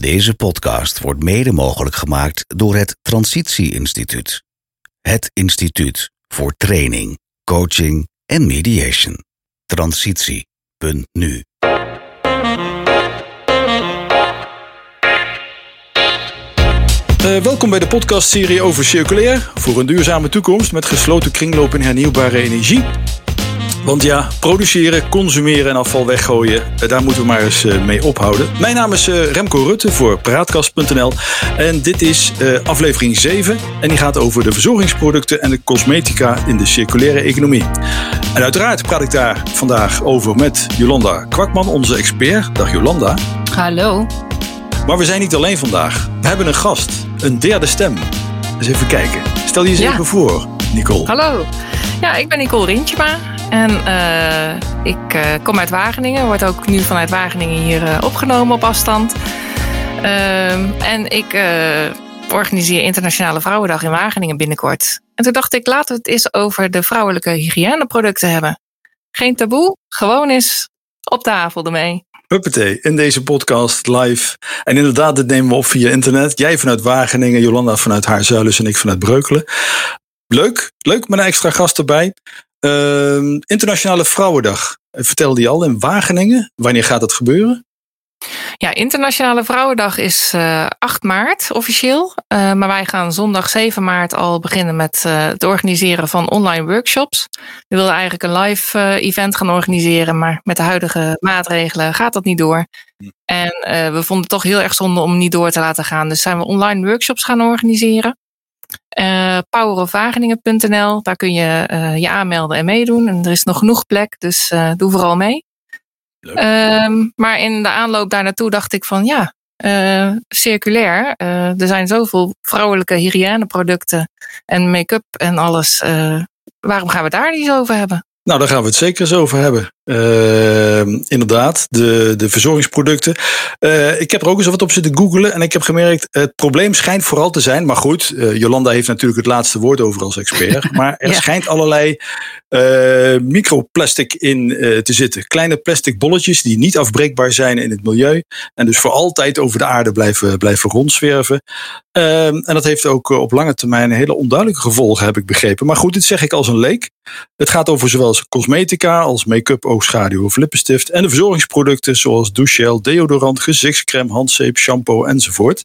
Deze podcast wordt mede mogelijk gemaakt door het Transitie Instituut. Het instituut voor training, coaching en mediation. Transitie.nu Uh, welkom bij de podcastserie over circulair voor een duurzame toekomst met gesloten kringloop en hernieuwbare energie. Want ja, produceren, consumeren en afval weggooien, eh, daar moeten we maar eens eh, mee ophouden. Mijn naam is Remco Rutte voor Praatkast.nl en dit is aflevering 7 en die gaat over de verzorgingsproducten en de cosmetica in de circulaire economie. En uiteraard praat ik daar vandaag over met Jolanda Kwakman, onze expert. Dag Jolanda. Hallo. Maar we zijn niet alleen vandaag. We hebben een gast, een derde stem. Eens even kijken. Stel je eens even voor, Nicole. Hallo. Ja, ik ben Nicole Rintjema. En uh, ik uh, kom uit Wageningen. Word ook nu vanuit Wageningen hier uh, opgenomen op afstand. Ehm, en ik organiseer Internationale Vrouwendag in Wageningen binnenkort. En toen dacht ik, laten we het eens over de vrouwelijke hygiëneproducten hebben. Geen taboe, gewoon eens op tafel ermee. Huppatee, in deze podcast live. En inderdaad, dit nemen we op via internet. Jij vanuit Wageningen, Jolanda vanuit Haarzuilens en ik vanuit Breukelen. Leuk, leuk met een extra gast erbij. Uh, Internationale Vrouwendag. Vertel die al in Wageningen. Wanneer gaat dat gebeuren? Ja, Internationale Vrouwendag is uh, eh, 8 maart officieel. Uh, maar wij gaan zondag 7 maart al beginnen met uh, het organiseren van online workshops. We wilden eigenlijk een live event gaan organiseren, maar met de huidige maatregelen gaat dat niet door. Hm. En we vonden het toch heel erg zonde om niet door te laten gaan. Dus zijn we online workshops gaan organiseren. powerofwageningen.nl, daar kun je je aanmelden en meedoen. En er is nog genoeg plek, dus doe vooral mee. Um, maar in de aanloop daar naartoe dacht ik van ja, circulair. Er zijn zoveel vrouwelijke hygiëneproducten en make-up en alles. Waarom gaan we daar niet over hebben? Nou, daar gaan we het zeker eens over hebben. Uh, inderdaad, de, de verzorgingsproducten. Uh, ik heb er ook eens wat op zitten googelen en ik heb gemerkt, het probleem schijnt vooral te zijn, maar goed, uh, Jolanda heeft natuurlijk het laatste woord over als expert, maar er ja. schijnt allerlei microplastic in te zitten. Kleine plastic bolletjes die niet afbreekbaar zijn in het milieu en dus voor altijd over de aarde blijven, blijven rondzwerven. Ehm, en dat heeft ook op lange termijn hele onduidelijke gevolgen, heb ik begrepen. Maar goed, dit zeg ik als een leek. Het gaat over zowel cosmetica als make-up oogschaduw of lippenstift en de verzorgingsproducten zoals douchegel, deodorant, gezichtscreme, handzeep, shampoo enzovoort.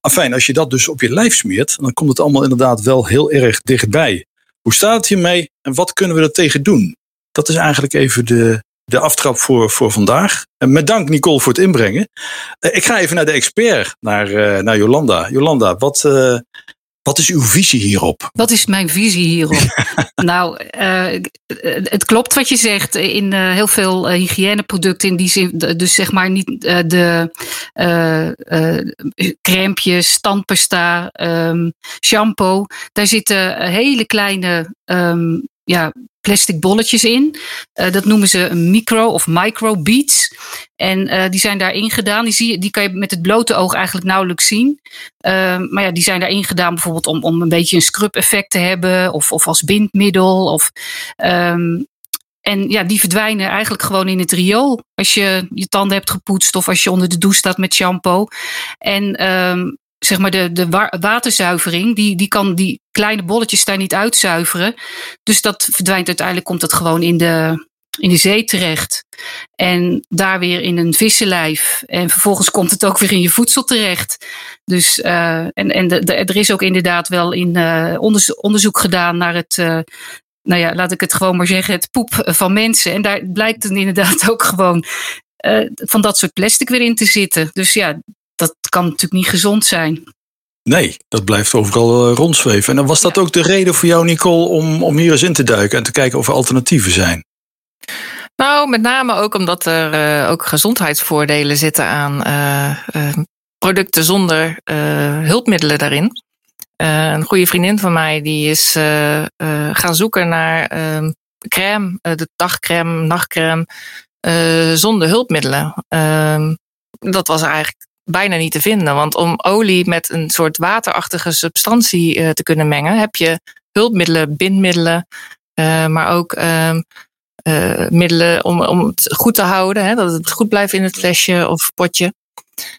Afijn, als je dat dus op je lijf smeert, dan komt het allemaal inderdaad wel heel erg dichtbij. Hoe staat het hiermee en wat kunnen we er tegen doen? Dat is eigenlijk even de, de aftrap voor, voor vandaag. En met dank Nicole voor het inbrengen. Eh, ik ga even naar de expert, naar, uh, naar Jolanda. Jolanda, wat, uh, wat is uw visie hierop? Wat is mijn visie hierop? nou, uh, het klopt wat je zegt. In uh, heel veel uh, hygiëneproducten, in die zin, dus zeg maar niet de crèmpjes, tandpasta, um, shampoo. Daar zitten hele kleine um, ja, plastic bolletjes in. Uh, dat noemen ze micro of micro beads. En uh, die zijn daarin gedaan. Die, zie je, die kan je met het blote oog eigenlijk nauwelijks zien. Uh, maar ja, die zijn daarin gedaan bijvoorbeeld om, om een beetje een scrub effect te hebben. Of, of als bindmiddel. Of, um, en ja, die verdwijnen eigenlijk gewoon in het riool. Als je je tanden hebt gepoetst of als je onder de douche staat met shampoo. En um, zeg maar de, de waterzuivering, die, die kan die kleine bolletjes daar niet uitzuiveren. Dus dat verdwijnt uiteindelijk, komt het gewoon in de, in de zee terecht. En daar weer in een vissenlijf. En vervolgens komt het ook weer in je voedsel terecht. Dus, uh, en, en de, er is ook inderdaad wel in uh, onderzoek, gedaan naar het. Uh, nou ja, laat ik het gewoon maar zeggen, het poep van mensen. En daar blijkt dan inderdaad ook gewoon van dat soort plastic weer in te zitten. Dus ja, dat kan natuurlijk niet gezond zijn. Nee, dat blijft overal uh, rondzweven. En dan was dat ja. ook de reden voor jou, Nicole, om, om hier eens in te duiken en te kijken of er alternatieven zijn? Nou, met name ook omdat er uh, ook gezondheidsvoordelen zitten aan uh, producten zonder hulpmiddelen daarin. een goede vriendin van mij die is gaan zoeken naar ehm, crème, de dagcrème, nachtcrème, zonder hulpmiddelen. Ehm, dat was eigenlijk bijna niet te vinden. Want om olie met een soort waterachtige substantie uh, te kunnen mengen, heb je hulpmiddelen, bindmiddelen, uh, maar ook uh, middelen om, om het goed te houden, hè, dat het goed blijft in het flesje of potje.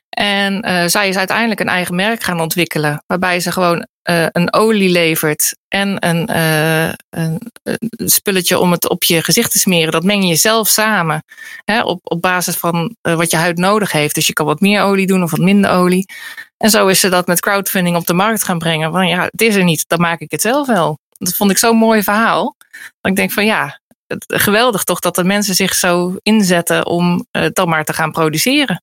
En zij is uiteindelijk een eigen merk gaan ontwikkelen, waarbij ze gewoon een olie levert en een, een, een, spulletje om het op je gezicht te smeren. Dat meng je zelf samen hè, op, op basis van wat je huid nodig heeft. Dus je kan wat meer olie doen of wat minder olie. En zo is ze dat met crowdfunding op de markt gaan brengen. Van ja, het is er niet, dan maak ik het zelf wel. Dat vond ik zo'n mooi verhaal. Dat ik denk van ja, geweldig toch dat de mensen zich zo inzetten om het dan maar te gaan produceren.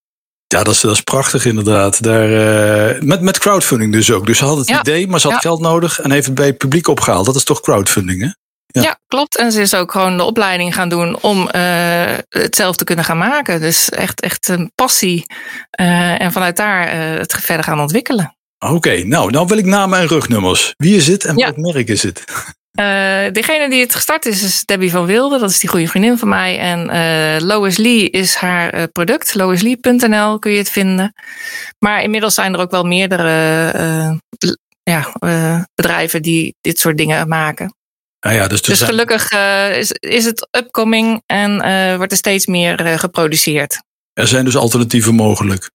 Ja, dat is, dat is prachtig inderdaad. Daar, uh, met, met crowdfunding dus ook. Dus ze had het idee, maar ze had geld nodig en heeft het bij het publiek opgehaald. Dat is toch crowdfunding, hè? Ja. ja. klopt. En ze is ook gewoon de opleiding gaan doen om uh, het zelf te kunnen gaan maken. Dus echt, echt een passie. Uh, en vanuit daar het verder gaan ontwikkelen. Oké, nou, nou wil ik namen en rugnummers. Wie is het en welk merk is het? Uh, degene die het gestart is, is Debbie van Wilde. Dat is die goede vriendin van mij. En uh, Lois Lee is haar uh, product. LoisLee.nl kun je het vinden. Maar inmiddels zijn er ook wel meerdere ja, bedrijven die dit soort dingen maken. Ah ja, dus, dus gelukkig is, is het upcoming en wordt er steeds meer geproduceerd. Er zijn dus alternatieven mogelijk.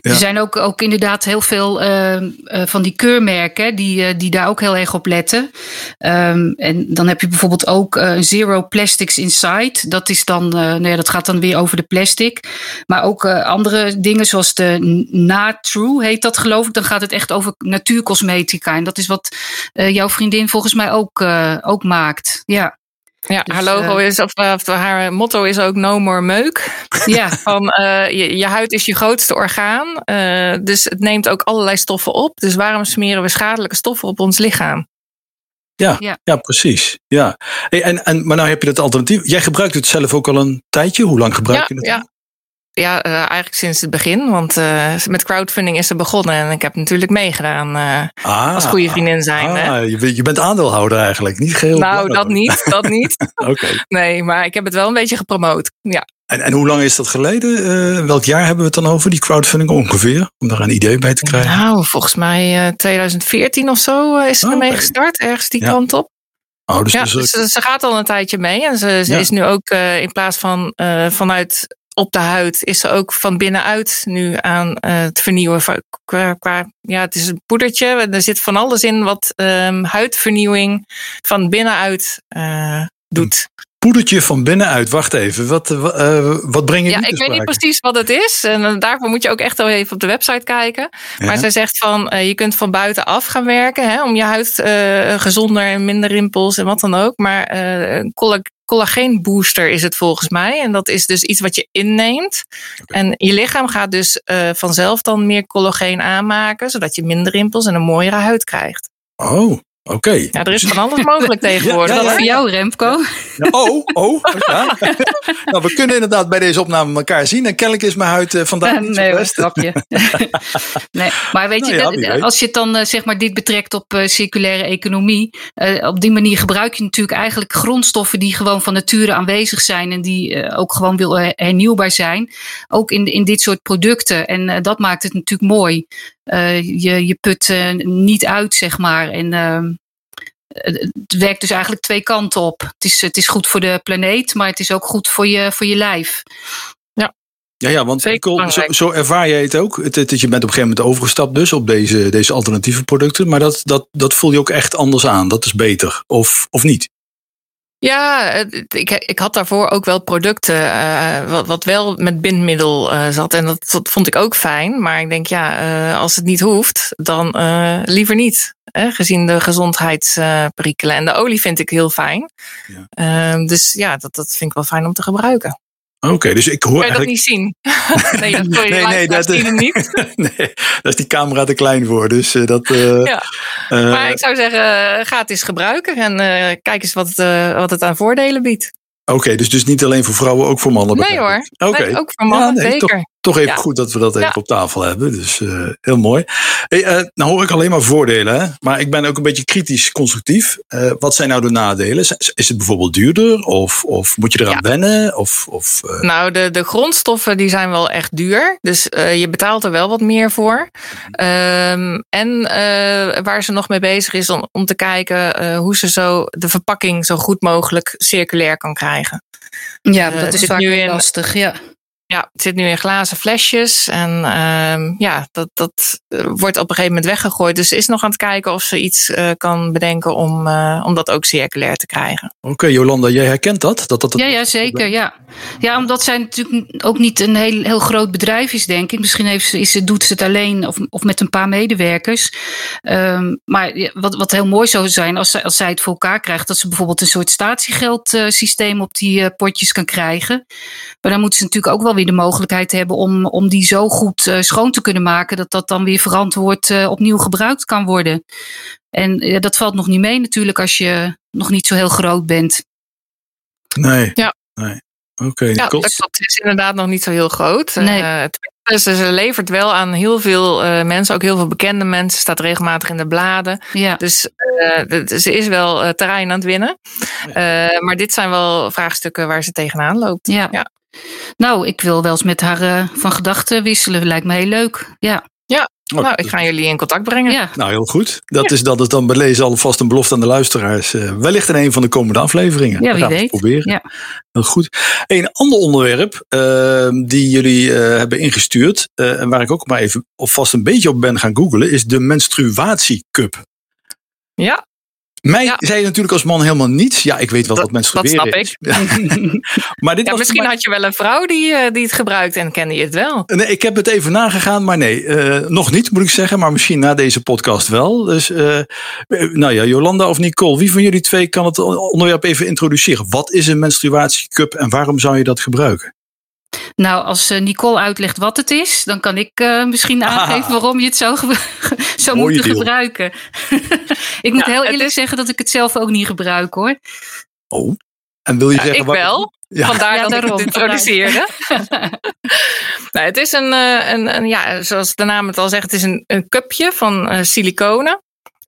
Ja. Er zijn ook, ook inderdaad heel veel uh, uh, van die keurmerken die, uh, die daar ook heel erg op letten. Um, en dan heb je bijvoorbeeld ook Zero Plastics Inside. Dat, is dan, nou ja, dat gaat dan weer over de plastic. Maar ook andere dingen zoals de Na-True heet dat geloof ik. Dan gaat het echt over natuurcosmetica. En dat is wat jouw vriendin volgens mij ook, ook maakt. Ja. Ja, dus, haar logo uh, is, of, of, haar motto is ook no more meuk. Ja. Van, uh, je, je, huid is je grootste orgaan. Uh, dus het neemt ook allerlei stoffen op. Dus waarom smeren we schadelijke stoffen op ons lichaam? Ja, ja. ja precies. Ja. Hey, en, en, maar nou heb je dat alternatief. Jij gebruikt het zelf ook al een tijdje. Hoe lang gebruik ja, je het? Ja, ja, uh, eigenlijk sinds het begin. Want uh, met crowdfunding is ze begonnen. En ik heb natuurlijk meegedaan uh, ah, als goede vriendin zijn. Ah, je, je, bent aandeelhouder eigenlijk, niet geheel. Nou, dat niet, dat niet. Nee, maar ik heb het wel een beetje gepromoot. Ja. En, en hoe lang is dat geleden? welk jaar hebben we het dan over, die crowdfunding ongeveer? Om daar een idee bij te krijgen. Nou, volgens mij 2014 of zo is ze oh, ermee okay. gestart. Ergens die ja. kant op. Oh, dus ja, dus, ze gaat al een tijdje mee. En ze, ze ja. is nu ook in plaats van vanuit op de huid is ze ook van binnenuit nu aan uh, het vernieuwen. Qua, qua, ja, het is een poedertje. Er zit van alles in wat um, huidvernieuwing van binnenuit uh, doet. Poedertje van binnenuit. Wacht even. Wat, uh, wat breng je Ja, ik weet niet precies wat het is. En daarvoor moet je ook echt wel even op de website kijken. Ja. Maar zij zegt van je kunt van buitenaf gaan werken. Hè, om je huid gezonder en minder rimpels en wat dan ook. Maar collageenbooster is het volgens mij. En dat is dus iets wat je inneemt. Okay. En je lichaam gaat dus vanzelf dan meer collageen aanmaken, zodat je minder rimpels en een mooiere huid krijgt. Oh, Oké. Okay. Ja, er is van alles mogelijk tegenwoordig. Ja, ja, ja. voor jou, Remco. oh, oh. Ja. nou, we kunnen inderdaad bij deze opname elkaar zien. En kennelijk is mijn huid uh, vandaag niet nee, zo best. grapje. nee, maar weet je, nou dat, als je het dan uh, zeg maar dit betrekt op uh, circulaire economie. op die manier gebruik je natuurlijk eigenlijk grondstoffen die gewoon van nature aanwezig zijn. En die ook gewoon wil hernieuwbaar zijn. Ook in, in dit soort producten. En dat maakt het natuurlijk mooi. Uh, je, je put uh, niet uit, zeg maar. En uh, het werkt dus eigenlijk twee kanten op. Het is, het is goed voor de planeet, maar het is ook goed voor je, voor je lijf. Ja. Ja, ja, want Nicole, zo, zo, ervaar jij het ook. Het, het, je bent op een gegeven moment overgestapt dus op deze, deze alternatieve producten. Maar dat, dat, dat voel je ook echt anders aan. Dat is beter. Of, of niet? Ja, ik, ik had daarvoor ook wel producten uh, wat, wat wel met bindmiddel uh, zat. En dat, dat vond ik ook fijn. Maar ik denk, ja, uh, als het niet hoeft, dan liever niet. Hè, gezien de gezondheidsperikelen. en de olie vind ik heel fijn. Ja. Ehm, dus ja, dat, dat vind ik wel fijn om te gebruiken. Oké, okay, dus ik hoor. Kan je dat niet zien? nee, dat je nee, nee, dat zien niet. nee, daar is die camera te klein voor. Dus uh, dat. Uh, ja. Uh, maar ik zou zeggen, ga het eens gebruiken en kijk eens wat, wat het aan voordelen biedt. Oké, okay, dus, dus niet alleen voor vrouwen, ook voor mannen. Nee hoor, okay. nee, ook voor mannen, ja, nee, zeker. Toch, toch even ja. goed dat we dat even ja. op tafel hebben. Dus uh, heel mooi. Hey, uh, nou hoor ik alleen maar voordelen, hè? maar ik ben ook een beetje kritisch constructief. Uh, wat zijn nou de nadelen? Is het bijvoorbeeld duurder of, of moet je eraan wennen? Of, of, Nou, de, de grondstoffen die zijn wel echt duur. Dus je betaalt er wel wat meer voor. Um, en waar ze nog mee bezig is om, om te kijken hoe ze zo de verpakking zo goed mogelijk circulair kan krijgen. Ja, dat is vaak nu in, lastig, ja. Ja, het zit nu in glazen flesjes. En uh, ja, dat, dat eh, wordt op een gegeven moment weggegooid. Dus ze is nog aan het kijken of ze iets uh, kan bedenken om, uh, om dat ook circulair te krijgen. Oké, okay, Jolanda, jij herkent dat? dat, dat, dat ja, ja, zeker. Ja. ja, omdat zij natuurlijk ook niet een heel, heel groot bedrijf is, denk ik. Misschien heeft ze, is, ze, doet ze het alleen of, of met een paar medewerkers. Um, maar wat, wat heel mooi zou zijn als, als zij het voor elkaar krijgt, dat ze bijvoorbeeld een soort statiegeldsysteem op die potjes kan krijgen. Maar dan moeten ze natuurlijk ook wel weer de mogelijkheid hebben om, om die zo goed uh, schoon te kunnen maken dat dat dan weer verantwoord uh, opnieuw gebruikt kan worden. En uh, dat valt nog niet mee natuurlijk als je nog niet zo heel groot bent. Nee. Ja. nee. Oké. Okay, ja, dat is inderdaad nog niet zo heel groot. Nee. dus ze levert wel aan heel veel mensen, ook heel veel bekende mensen, staat regelmatig in de bladen. Ja. Dus ze is wel terrein aan het winnen. maar dit zijn wel vraagstukken waar ze tegenaan loopt. Ja. ja. Nou, ik wil wel eens met haar uh, van gedachten wisselen. Lijkt me heel leuk. Ja. Ja, oh, nou, ik ga jullie in contact brengen. Ja. Nou, heel goed. Dat, ja. is, dat is dan bij lezen alvast een belofte aan de luisteraars. Uh, wellicht in een van de komende afleveringen. Ja, wie gaan we weet. Het proberen. Ja. Heel goed. Een ander onderwerp uh, die jullie hebben ingestuurd. en waar ik ook maar even vast een beetje op ben gaan googlen. Is de menstruatiecup. Ja, mij ja. zei je natuurlijk als man helemaal niets. Ja, ik weet wel dat, wat menstrueren dat snap is. maar dit ja, was misschien maar... had je wel een vrouw die, die het gebruikt en kende je het wel. Nee, ik heb het even nagegaan, maar nee, uh, nog niet moet ik zeggen. Maar misschien na deze podcast wel. Dus, uh, nou ja, Jolanda of Nicole, wie van jullie twee kan het onderwerp even introduceren? Wat is een menstruatiecup en waarom zou je dat gebruiken? Nou, als Nicole uitlegt wat het is, dan kan ik uh, misschien aangeven ah. waarom je het zou, zou moeten deal. gebruiken. ik moet Ja, heel eerlijk is- zeggen dat ik het zelf ook niet gebruik hoor. Oh, en wil je Ja, zeggen... ik wat- wel. Ja. Vandaar Ja, dat daarom, ik het introduceerde. nou, het is een, eh, een, een, ja, zoals de naam het al zegt, het is een, een cupje van eh, siliconen.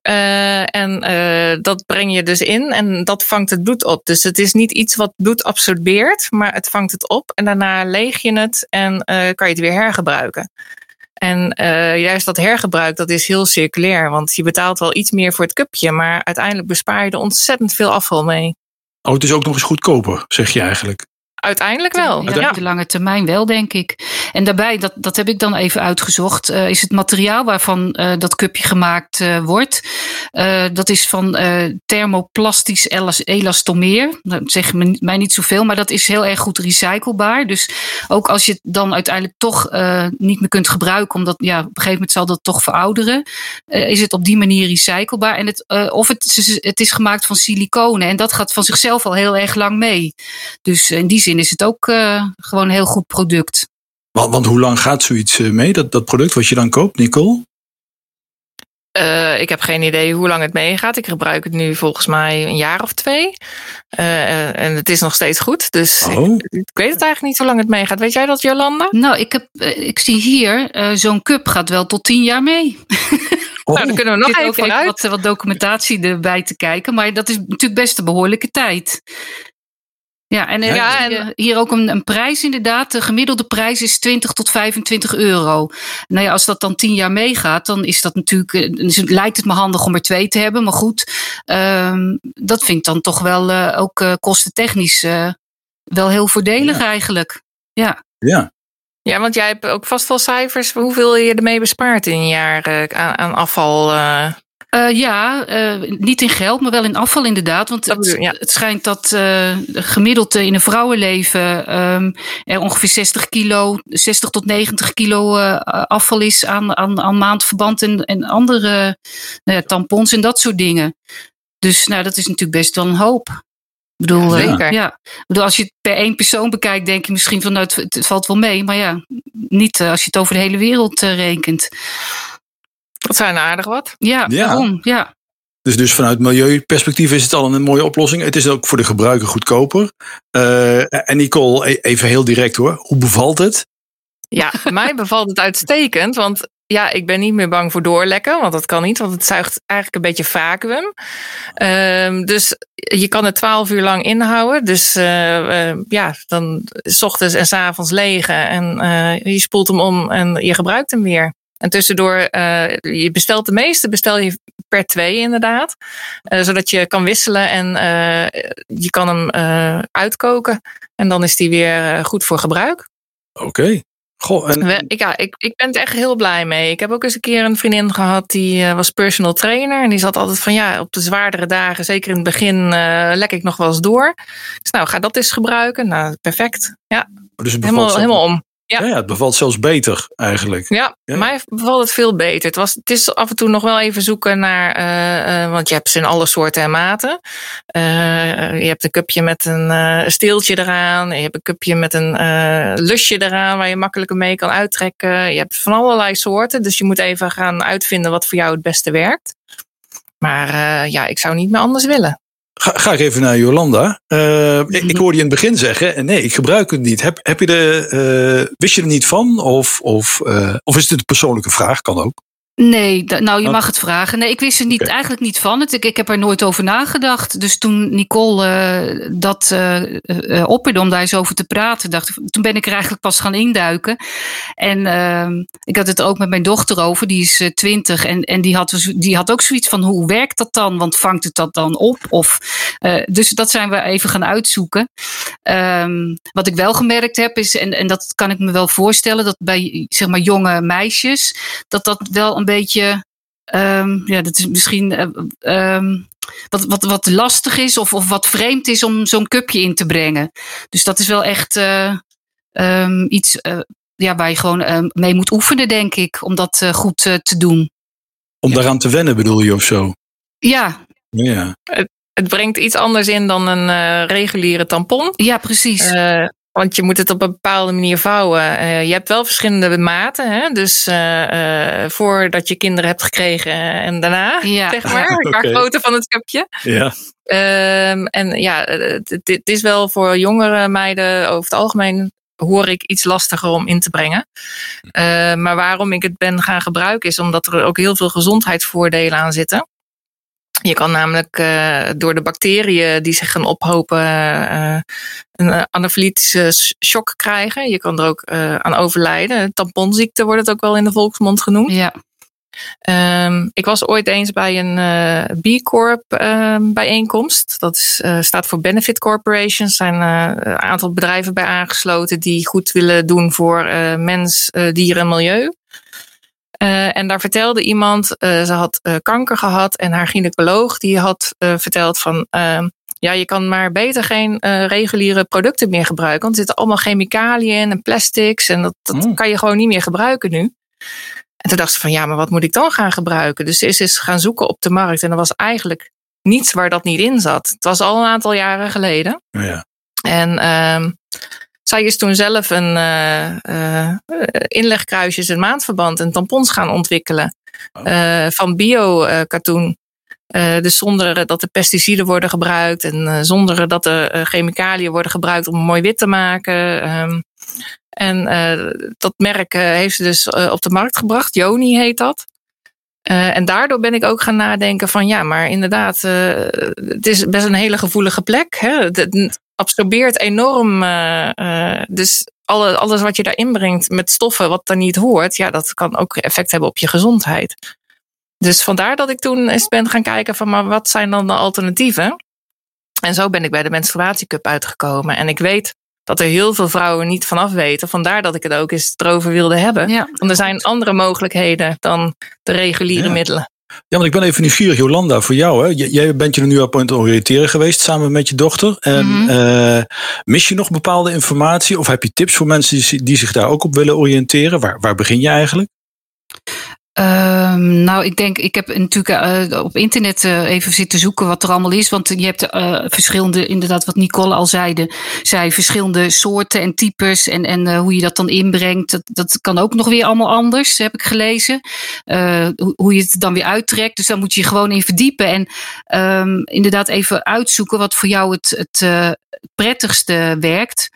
Eh, en eh, dat breng je dus in en dat vangt het bloed op. Dus het is niet iets wat bloed absorbeert, maar het vangt het op. En daarna leeg je het en eh, kan je het weer hergebruiken. En juist dat hergebruik, dat is heel circulair. Want je betaalt wel iets meer voor het cupje, maar uiteindelijk bespaar je er ontzettend veel afval mee. Oh, het is ook nog eens goedkoper, zeg je eigenlijk. Uiteindelijk wel. Ja, Ja, op de lange termijn wel, denk ik. En daarbij, dat, dat heb ik dan even uitgezocht, eh, is het materiaal waarvan eh, dat cupje gemaakt eh, wordt. eh, dat is van eh, thermoplastisch elas- elastomeer. Dat zegt me, mij niet zoveel, maar dat is heel erg goed recyclebaar. Dus ook als je het dan uiteindelijk toch eh, niet meer kunt gebruiken, omdat ja, op een gegeven moment zal dat toch verouderen, eh, is het op die manier recyclebaar. En het, eh, of het, het is gemaakt van siliconen en dat gaat van zichzelf al heel erg lang mee. Dus in die zin is het ook eh, gewoon een heel goed product. Want, want hoe lang gaat zoiets eh, mee, dat, dat product wat je dan koopt, Nicole? Eh, ik heb geen idee hoe lang het meegaat. Ik gebruik het nu volgens mij een jaar of twee. Eh, en het is nog steeds goed. Dus Oh. ik, ik weet het eigenlijk niet hoe lang het meegaat. Weet jij dat, Jolanda? Nou, ik, heb, ik zie hier, eh, zo'n cup gaat wel tot tien jaar mee. Oh, Nou, dan kunnen we nog even wat, wat documentatie erbij te kijken. Maar dat is natuurlijk best een behoorlijke tijd. Ja, en, Ja, en- hier- ook een, een prijs inderdaad. De gemiddelde prijs is 20 tot 25 euro. Nou ja, als dat dan 10 jaar meegaat, dan is dat natuurlijk. eh, het lijkt het me handig om er twee te hebben. Maar goed, ehm, dat vind ik dan toch wel eh, ook eh, kostentechnisch eh, wel heel voordelig Ja. eigenlijk. Ja. ja. Ja, want jij hebt ook vast wel cijfers hoeveel je ermee bespaart in een jaar eh, aan, aan afval. Eh. Ja, eh, niet in geld, maar wel in afval inderdaad. Want het, ja. het schijnt dat eh, gemiddeld in een vrouwenleven ehm, er ongeveer 60 kilo, 60 tot 90 kilo afval is aan, aan, aan maandverband en, en andere nou ja, tampons en dat soort dingen. Dus nou, dat is natuurlijk best wel een hoop. Ik bedoel, Ja, zeker. ja. Ik bedoel, als je het per één persoon bekijkt, denk je misschien van nou, het, het valt wel mee. Maar ja, niet als je het over de hele wereld rekent. Dat zijn aardig wat. Ja, Ja. daarom. Ja. Dus, dus vanuit milieuperspectief is het al een mooie oplossing. Het is ook voor de gebruiker goedkoper. Eh, en Nicole, e- even heel direct hoor. Hoe bevalt het? Ja, mij bevalt het uitstekend. Want ja, ik ben niet meer bang voor doorlekken. Want dat kan niet, want het zuigt eigenlijk een beetje vacuüm. Ehm, dus je kan het twaalf uur lang inhouden. Dus eh, eh, ja, dan s ochtends en s avonds legen. En eh, je spoelt hem om en je gebruikt hem weer. En tussendoor, eh, je bestelt de meeste, bestel je per twee inderdaad. Eh, zodat je kan wisselen en eh, je kan hem uitkoken. En dan is die weer goed voor gebruik. Oké. Goh, en... We- ik, ja, ik, ik ben er echt heel blij mee. Ik heb ook eens een keer een vriendin gehad die was personal trainer. En die zat altijd van ja, op de zwaardere dagen, zeker in het begin, lek ik nog wel eens door. Dus nou, ga dat eens gebruiken. Nou, perfect. Ja, dus het helemaal, helemaal om. Ja. Ja, het bevalt zelfs beter eigenlijk. Ja, Ja. mij bevalt het veel beter. Het, was, het is af en toe nog wel even zoeken naar, eh, eh, want je hebt ze in alle soorten en maten. Eh, je hebt een cupje met een steeltje eraan. Je hebt een cupje met een lusje eraan waar je makkelijker mee kan uittrekken. Je hebt van allerlei soorten. Dus je moet even gaan uitvinden wat voor jou het beste werkt. Maar ja, ik zou niet meer anders willen. Ga, ga ik even naar Jolanda. Eh, ik, ik hoorde je in het begin zeggen, eh, nee, ik gebruik het niet. Heb, heb je de, eh, wist je er niet van? Of, of, of is dit een persoonlijke vraag? Kan ook. Nee, nou je mag het vragen. Nee, ik wist er niet, eigenlijk niet van. Het, ik, ik heb er nooit over nagedacht. Dus toen Nicole eh, dat eh, opperde om daar eens over te praten, dacht, ik- toen ben ik er eigenlijk pas gaan induiken. En ehm, ik had het ook met mijn dochter over, die is twintig. en, en die, had, dus- die had ook zoiets van: hoe werkt dat dan? Want vangt het dat dan op? Of, dus dat zijn we even gaan uitzoeken. Ehm, wat ik wel gemerkt heb is, en, en dat kan ik me wel voorstellen, dat bij zeg maar jonge meisjes, dat dat wel een beetje, ehm, ja, dat is misschien eh, ehm, wat, wat, wat lastig is of, of wat vreemd is om zo'n cupje in te brengen. Dus dat is wel echt eh, ehm, iets eh, ja, waar je gewoon mee moet oefenen, denk ik, om dat goed te doen. Om daaraan te wennen bedoel je of zo? Ja, Ja. Het brengt iets anders in dan een eh, reguliere tampon. ja precies. Want je moet het op een bepaalde manier vouwen. Eh, je hebt wel verschillende maten. Hè? Dus eh, eh, voordat je kinderen hebt gekregen en daarna, Ja. zeg maar. Qua grootte van het cupje. ja. Ehm, en ja, het, is wel voor jongere meiden over het algemeen hoor ik iets lastiger om in te brengen. Eh, maar waarom ik het ben gaan gebruiken is omdat er ook heel veel gezondheidsvoordelen aan zitten. Je kan namelijk eh, door de bacteriën die zich gaan ophopen eh, een eh, anafylitische shock krijgen. Je kan er ook aan overlijden. Tamponziekte wordt het ook wel in de volksmond genoemd. ja. Ehm, ik was ooit eens bij een B Corp ehm, bijeenkomst. Dat is, staat voor Benefit Corporations. Er zijn een aantal bedrijven bij aangesloten die goed willen doen voor mens, dier en milieu. Eh, en daar vertelde iemand, eh, ze had eh, kanker gehad en haar gynaecoloog die had verteld van, ehm, ja, je kan maar beter geen reguliere producten meer gebruiken, want er zitten allemaal chemicaliën in en plastics en dat, dat Oh. kan je gewoon niet meer gebruiken nu. En toen dacht ze van, ja, maar wat moet ik dan gaan gebruiken? Dus ze is eens gaan zoeken op de markt en er was eigenlijk niets waar dat niet in zat. Het was al een aantal jaren geleden. Ja. En ehm, zij is toen zelf een eh, eh, inlegkruisjes en maandverband en tampons gaan ontwikkelen. Oh. Eh, van bio-katoen. dus zonder dat er pesticiden worden gebruikt en zonder dat er chemicaliën worden gebruikt om het mooi wit te maken. Ehm, en dat merk heeft ze dus op de markt gebracht. Joni heet dat. En daardoor ben ik ook gaan nadenken van ja, maar inderdaad, het is best een hele gevoelige plek. Hè? Absorbeert enorm. eh, eh, dus alle, alles wat je daarin brengt met stoffen wat er niet hoort, ja, dat kan ook effect hebben op je gezondheid. Dus vandaar dat ik toen eens ben gaan kijken van maar wat zijn dan de alternatieven? En zo ben ik bij de menstruatiecup uitgekomen. En ik weet dat er heel veel vrouwen niet vanaf weten. Vandaar dat ik het ook eens erover wilde hebben. ja. Want er zijn andere mogelijkheden dan de reguliere Ja. middelen. Ja, want ik ben even nieuwsgierig, Jolanda, voor jou. Hè? J- Jij bent je er nu op aan het oriënteren geweest samen met je dochter. En Mhm. eh, mis je nog bepaalde informatie? Of heb je tips voor mensen die, die zich daar ook op willen oriënteren? Waar, waar begin je eigenlijk? Ehm, nou, ik denk, ik heb natuurlijk eh, op internet eh, even zitten zoeken wat er allemaal is. Want je hebt eh, verschillende, inderdaad, wat Nicole al zeide, zei verschillende soorten en types. En, en hoe je dat dan inbrengt, dat, dat kan ook nog weer allemaal anders, heb ik gelezen. Hoe, hoe je het dan weer uittrekt. Dus daar moet je je gewoon in verdiepen. En ehm, inderdaad even uitzoeken wat voor jou het, het prettigste werkt.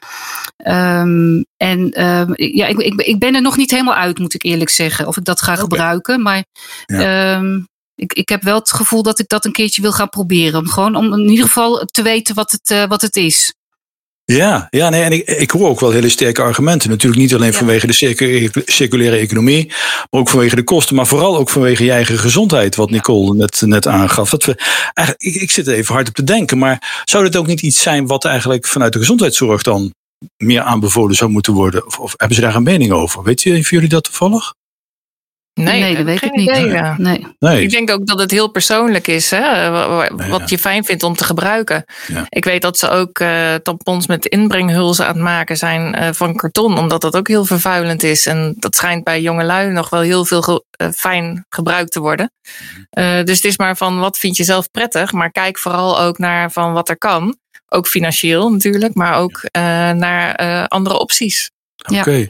Ehm, en ja, ik, ik, ik ben er nog niet helemaal uit, moet ik eerlijk zeggen, of ik dat ga gebruiken. Maar Ja. ehm, ik, ik heb wel het gevoel dat ik dat een keertje wil gaan proberen. Om gewoon om in ieder geval te weten wat het, eh, wat het is. Ja, ja nee, en ik, ik hoor ook wel hele sterke argumenten. Natuurlijk niet alleen Ja. vanwege de circu- circulaire economie, maar ook vanwege de kosten, maar vooral ook vanwege je eigen gezondheid, wat Nicole net, net aangaf. Dat we, eigenlijk, ik, ik zit er even hard op te denken, maar zou dit ook niet iets zijn wat eigenlijk vanuit de gezondheidszorg dan meer aanbevolen zou moeten worden? Of, of hebben ze daar een mening over? Weet je, jullie dat toevallig? Nee, Nee, dat weet ik niet. ja. Nee. Nee. Ik denk ook dat het heel persoonlijk is, hè? wa- wa- wat je fijn vindt om te gebruiken. Ja. Ik weet dat ze ook eh, tampons met inbrenghulzen aan het maken zijn eh, van karton, omdat dat ook heel vervuilend is. En dat schijnt bij jongelui nog wel heel veel ge- eh, fijn gebruikt te worden. Eh, dus het is maar van wat vind je zelf prettig, maar kijk vooral ook naar van wat er kan. Ook financieel natuurlijk, maar ook eh, naar eh, andere opties. Ja. Oké.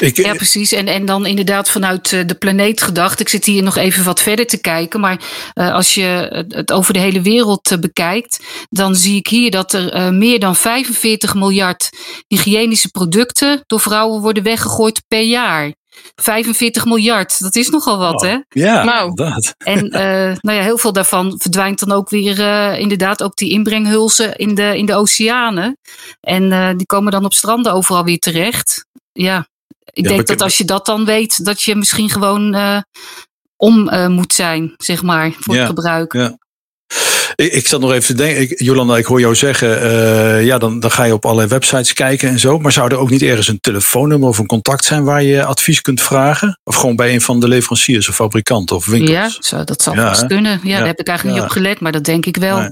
Ik, Ja, precies. En, en dan inderdaad vanuit eh, de planeet gedacht. Ik zit hier nog even wat verder te kijken. Maar eh, als je het- over de hele wereld eh, bekijkt, dan zie ik hier dat er meer dan 45 miljard hygiënische producten door vrouwen worden weggegooid per jaar. 45 miljard, dat is nogal wat, Oh. hè? ja, Nou. inderdaad. En eh, nou ja, heel veel daarvan verdwijnt dan ook weer inderdaad ook die inbrenghulzen in de, in de oceanen. En eh, die komen dan op stranden overal weer terecht. Ja, ik denk dat als je dat dan weet, dat je misschien gewoon eh, om eh, moet zijn, zeg maar, voor het gebruik. ja. Ik, ik zat nog even te denken, ik, Jolanda, ik hoor jou zeggen, eh, ja, dan, dan ga je op allerlei websites kijken en zo. Maar zou er ook niet ergens een telefoonnummer of een contact zijn waar je advies kunt vragen? Of gewoon bij een van de leveranciers of fabrikanten of winkels? Ja, zo, dat zal Ja, hè? kunnen. Ja, Ja, daar heb ik eigenlijk niet op gelet, maar dat denk ik wel. Nee.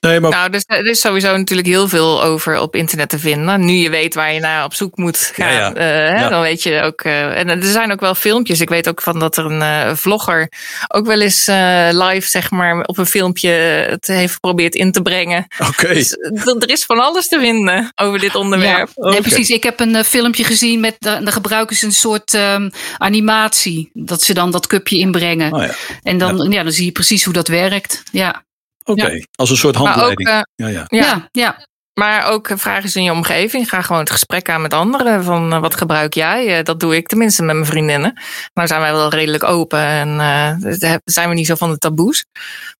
Nee, maar Nou, dus, er is sowieso natuurlijk heel veel over op internet te vinden. Nu je weet waar je naar op zoek moet gaan, Ja, ja. eh, hè, Ja. dan weet je ook. eh, en er zijn ook wel filmpjes. Ik weet ook van dat er een eh, vlogger ook wel eens eh, live, zeg maar, op een filmpje het heeft geprobeerd in te brengen. oké. Dus, eh, er is van alles te vinden over dit onderwerp. Ja, nee, precies. Ik heb een eh, filmpje gezien met, daar gebruiken ze een soort ehm, animatie. Dat ze dan dat cupje inbrengen. Oh, ja. En dan, ja. dan zie je precies hoe dat werkt. Ja, Oké, als een soort ook, handleiding. eh, ja, ja. ja, ja. Maar ook vraag eens in je omgeving. Ga gewoon het gesprek aan met anderen. Van eh, wat gebruik jij? Eh, dat doe ik tenminste met mijn vriendinnen. Nou zijn wij wel redelijk open en eh, zijn we niet zo van de taboes.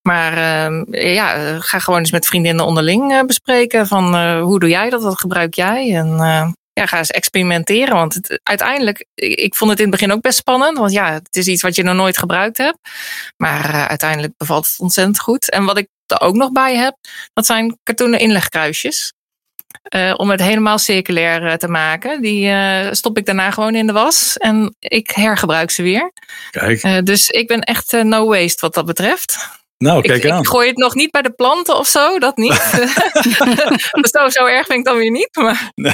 Maar eh, ja, ga gewoon eens met vriendinnen onderling eh, bespreken. Van eh, hoe doe jij dat? Wat gebruik jij? En eh, ja, ga eens experimenteren. Want het, uiteindelijk, ik, vond het in het begin ook best spannend. Want ja, het is iets wat je nog nooit gebruikt hebt. Maar eh, uiteindelijk bevalt het ontzettend goed. En wat ik er ook nog bij heb, dat zijn kartonnen inlegkruisjes. Eh, om het helemaal circulair eh, te maken. Die stop ik daarna gewoon in de was. En ik hergebruik ze weer. Kijk, dus ik ben echt no waste wat dat betreft. Nou, kijk ik, aan. ik gooi het nog niet bij de planten of zo. Dat niet. zo, zo erg vind ik dan weer niet. Maar Nee.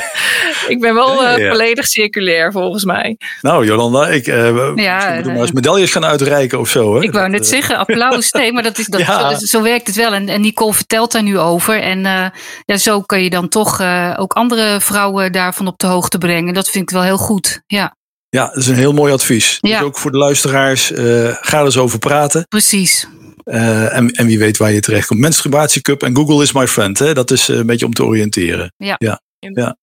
ik ben wel eh, ja. volledig circulair volgens mij. Nou, Jolanda, ik eh we Ja, eh, maar eens medailles gaan uitreiken of zo. Hè? Ik wou Dat, net zeggen, applaus. Nee, maar dat is, dat, Ja. zo, zo werkt het wel. En, en Nicole vertelt daar nu over. En eh, ja, zo kun je dan toch eh, ook andere vrouwen daarvan op de hoogte brengen. Dat vind ik wel heel goed. Ja, Ja, dat is een heel mooi advies. Ja. Dus ook voor de luisteraars, eh, ga er eens over praten. precies. Eh, en, en wie weet waar je terecht komt. Menstruatiecup en Google is my friend. Hè? Dat is eh, een beetje om te oriënteren. Ja. ja. ja.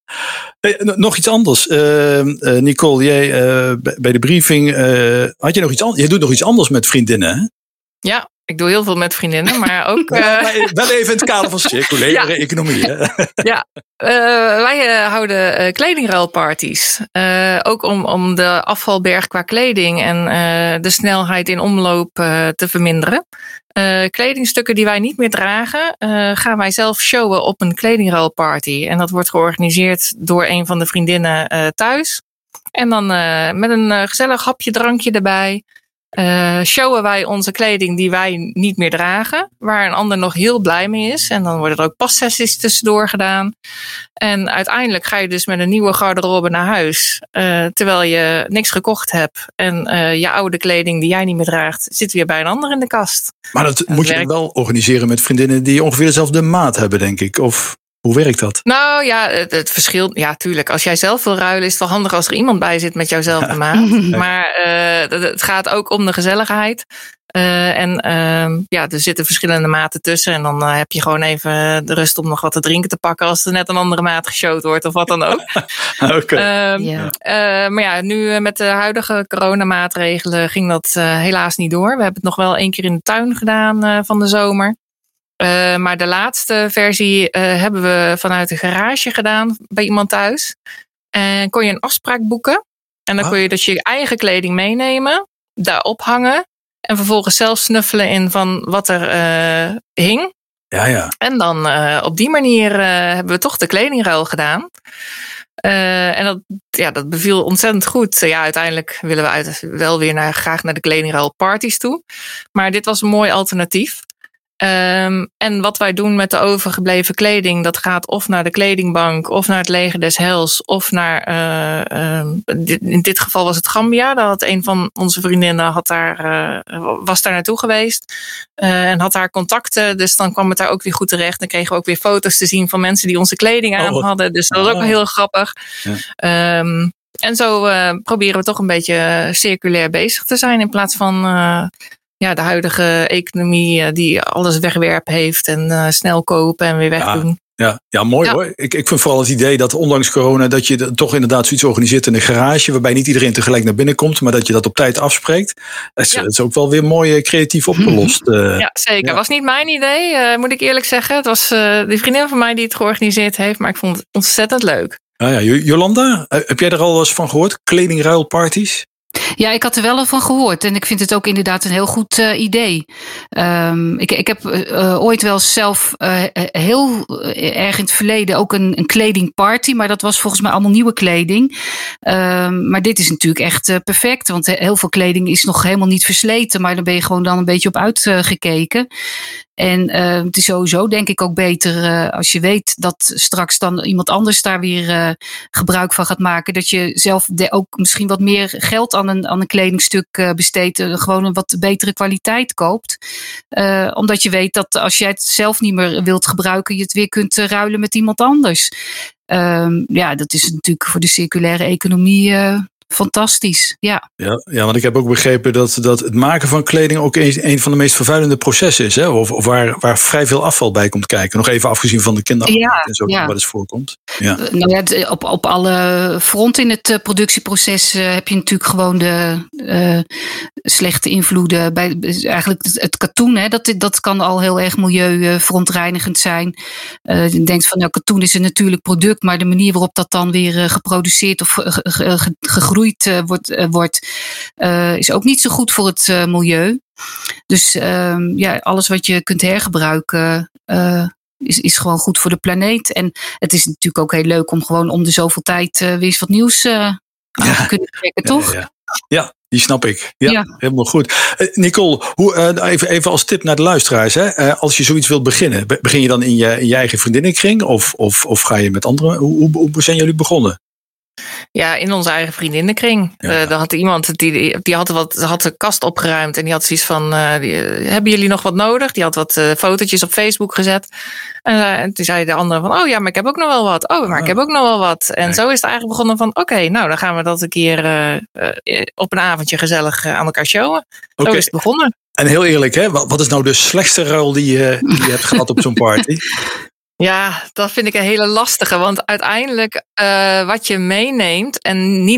Hey, n- nog iets anders. Eh, eh, Nicole, jij bij- de briefing, had je nog iets anders? Jij doet nog iets anders met vriendinnen, hè? Ja, ik doe heel veel met vriendinnen. Maar ook... eh, Ja, wel even in het kader van circulaire Ja. economie. Hè? Eh, wij eh, houden eh, kledingruilparties. Ook om, om de afvalberg qua kleding en de snelheid in omloop te verminderen. Kledingstukken die wij niet meer dragen, gaan wij zelf showen op een kledingruilparty. En dat wordt georganiseerd door een van de vriendinnen thuis. En dan met een gezellig hapje, drankje erbij. Eh, showen wij onze kleding die wij niet meer dragen, waar een ander nog heel blij mee is. En dan worden er ook passessies tussendoor gedaan. En uiteindelijk ga je dus met een nieuwe garderobe naar huis, eh, terwijl je niks gekocht hebt. En eh, je oude kleding die jij niet meer draagt, zit weer bij een ander in de kast. Maar dat moet je dan wel organiseren met vriendinnen die ongeveer dezelfde maat hebben, denk ik. Of hoe werkt dat? Nou ja, het, het verschil. Ja, tuurlijk. Als jij zelf wil ruilen, is het wel handig als er iemand bij zit met jouwzelfde maat. Maar eh, het- gaat ook om de gezelligheid. Eh, en ehm, ja, er zitten verschillende maten tussen. En dan eh, heb je gewoon even de rust om nog wat te drinken te pakken als er net een andere maat geshowd wordt of wat dan ook. Oké. Ehm, Ja. eh, maar ja, nu met de huidige coronamaatregelen ging dat helaas niet door. We hebben het nog wel één keer in de tuin gedaan eh, van de zomer. Eh, maar de laatste versie eh, hebben we vanuit de garage gedaan bij iemand thuis. En kon je een afspraak boeken. En dan Ah. kon je dus je eigen kleding meenemen, daar ophangen. En vervolgens zelf snuffelen in van wat er eh, hing. Ja, ja. En dan op die manier hebben we toch de kledingruil gedaan. Uh, en dat, ja, dat beviel ontzettend goed. Ja, uiteindelijk willen we uit, wel weer naar, graag naar de kledingruil parties toe. Maar dit was een mooi alternatief. Um, en wat wij doen met de overgebleven kleding, dat gaat of naar de kledingbank, of naar het leger des Hels, of naar, uh, uh, in dit geval was het Gambia. Dat had een van onze vriendinnen had daar, uh, was daar naartoe geweest en had daar contacten. Dus dan kwam het daar ook weer goed terecht. Dan kregen we ook weer foto's te zien van mensen die onze kleding aan oh, hadden. Dus dat was ook wel heel grappig. Ja. Um, en zo proberen we toch een beetje circulair bezig te zijn in plaats van ja, de huidige economie uh, die alles wegwerpen heeft en uh, snel kopen en weer wegdoen. Ja, ja, ja mooi ja. hoor. Ik, ik vind vooral het idee dat ondanks corona dat je toch inderdaad zoiets organiseert in een garage waarbij niet iedereen tegelijk naar binnen komt, maar dat je dat op tijd afspreekt. Dat is, ja. is ook wel weer mooi eh, creatief opgelost. Ja, zeker. Ja. was niet mijn idee, uh, moet ik eerlijk zeggen. Het was uh, de vriendin van mij die het georganiseerd heeft, maar ik vond het ontzettend leuk. Ah ja, Jolanda, heb jij er al eens van gehoord? Kledingruilparties? Ja, ik had er wel van gehoord. En ik vind het ook inderdaad een heel goed uh, idee. Um, ik, ik heb uh, ooit wel zelf uh, heel erg in het verleden ook een, een kledingparty. Maar dat was volgens mij allemaal nieuwe kleding. Um, maar dit is natuurlijk echt perfect. Want heel veel kleding is nog helemaal niet versleten. Maar dan ben je gewoon dan een beetje op uitgekeken. En uh, het is sowieso denk ik ook beter uh, als je weet dat straks dan iemand anders daar weer uh, gebruik van gaat maken. Dat je zelf ook misschien wat meer geld aan een, aan een kledingstuk besteedt. gewoon een wat betere kwaliteit koopt. omdat je weet dat als jij het zelf niet meer wilt gebruiken, je het weer kunt ruilen met iemand anders. Um, ja, dat is natuurlijk voor de circulaire economie fantastisch. Ja. Ja, ja, want ik heb ook begrepen dat, dat het maken van kleding ook een, een van de meest vervuilende processen is. Hè? Of, of waar, waar vrij veel afval bij komt kijken. Nog even afgezien van de kinderarbeid ja, en zo, ja. wat eens voorkomt. Ja. Eh, nou ja, op, op alle fronten in het eh, productieproces uh, heb je natuurlijk gewoon de uh, slechte invloeden. Bij, eigenlijk het katoen, hè, dat, dat kan al heel erg milieuverontreinigend zijn. Uh, je denkt van, nou, katoen is een natuurlijk product, maar de manier waarop dat dan weer geproduceerd of gegroeid uh, wordt, uh, wordt uh, is ook niet zo goed voor het milieu. Dus ehm, ja, alles wat je kunt hergebruiken is, is gewoon goed voor de planeet. En het is natuurlijk ook heel leuk om gewoon om de zoveel tijd weer eens wat nieuws aan ja. te kunnen trekken, toch? Ja, ja. ja, die snap ik. Ja, helemaal goed. Uh, Nicole, hoe, uh, even, even als tip naar de luisteraars. Hè? Als je zoiets wilt beginnen, begin je dan in je, in je eigen vriendinnenkring? Of, of, of ga je met anderen? Hoe, hoe, hoe zijn jullie begonnen? Ja, in onze eigen vriendinnenkring. Ja. Uh, daar had iemand die, die had, wat, had de kast opgeruimd en die had zoiets van: uh, die, Hebben jullie nog wat nodig? Die had wat uh, fotootjes op Facebook gezet. En, en, toen zei de andere van: Oh ja, maar ik heb ook nog wel wat. Oh, maar ik heb ook nog wel wat. En nee. zo is het eigenlijk begonnen van: Oké, okay, nou dan gaan we dat een keer op een avondje gezellig aan elkaar showen. Zo is het begonnen. En heel eerlijk, hè, wat, wat is nou de slechtste ruil die je, die je hebt gehad op zo'n party? Ja, dat vind ik een hele lastige. Want uiteindelijk uh, wat je meeneemt en niet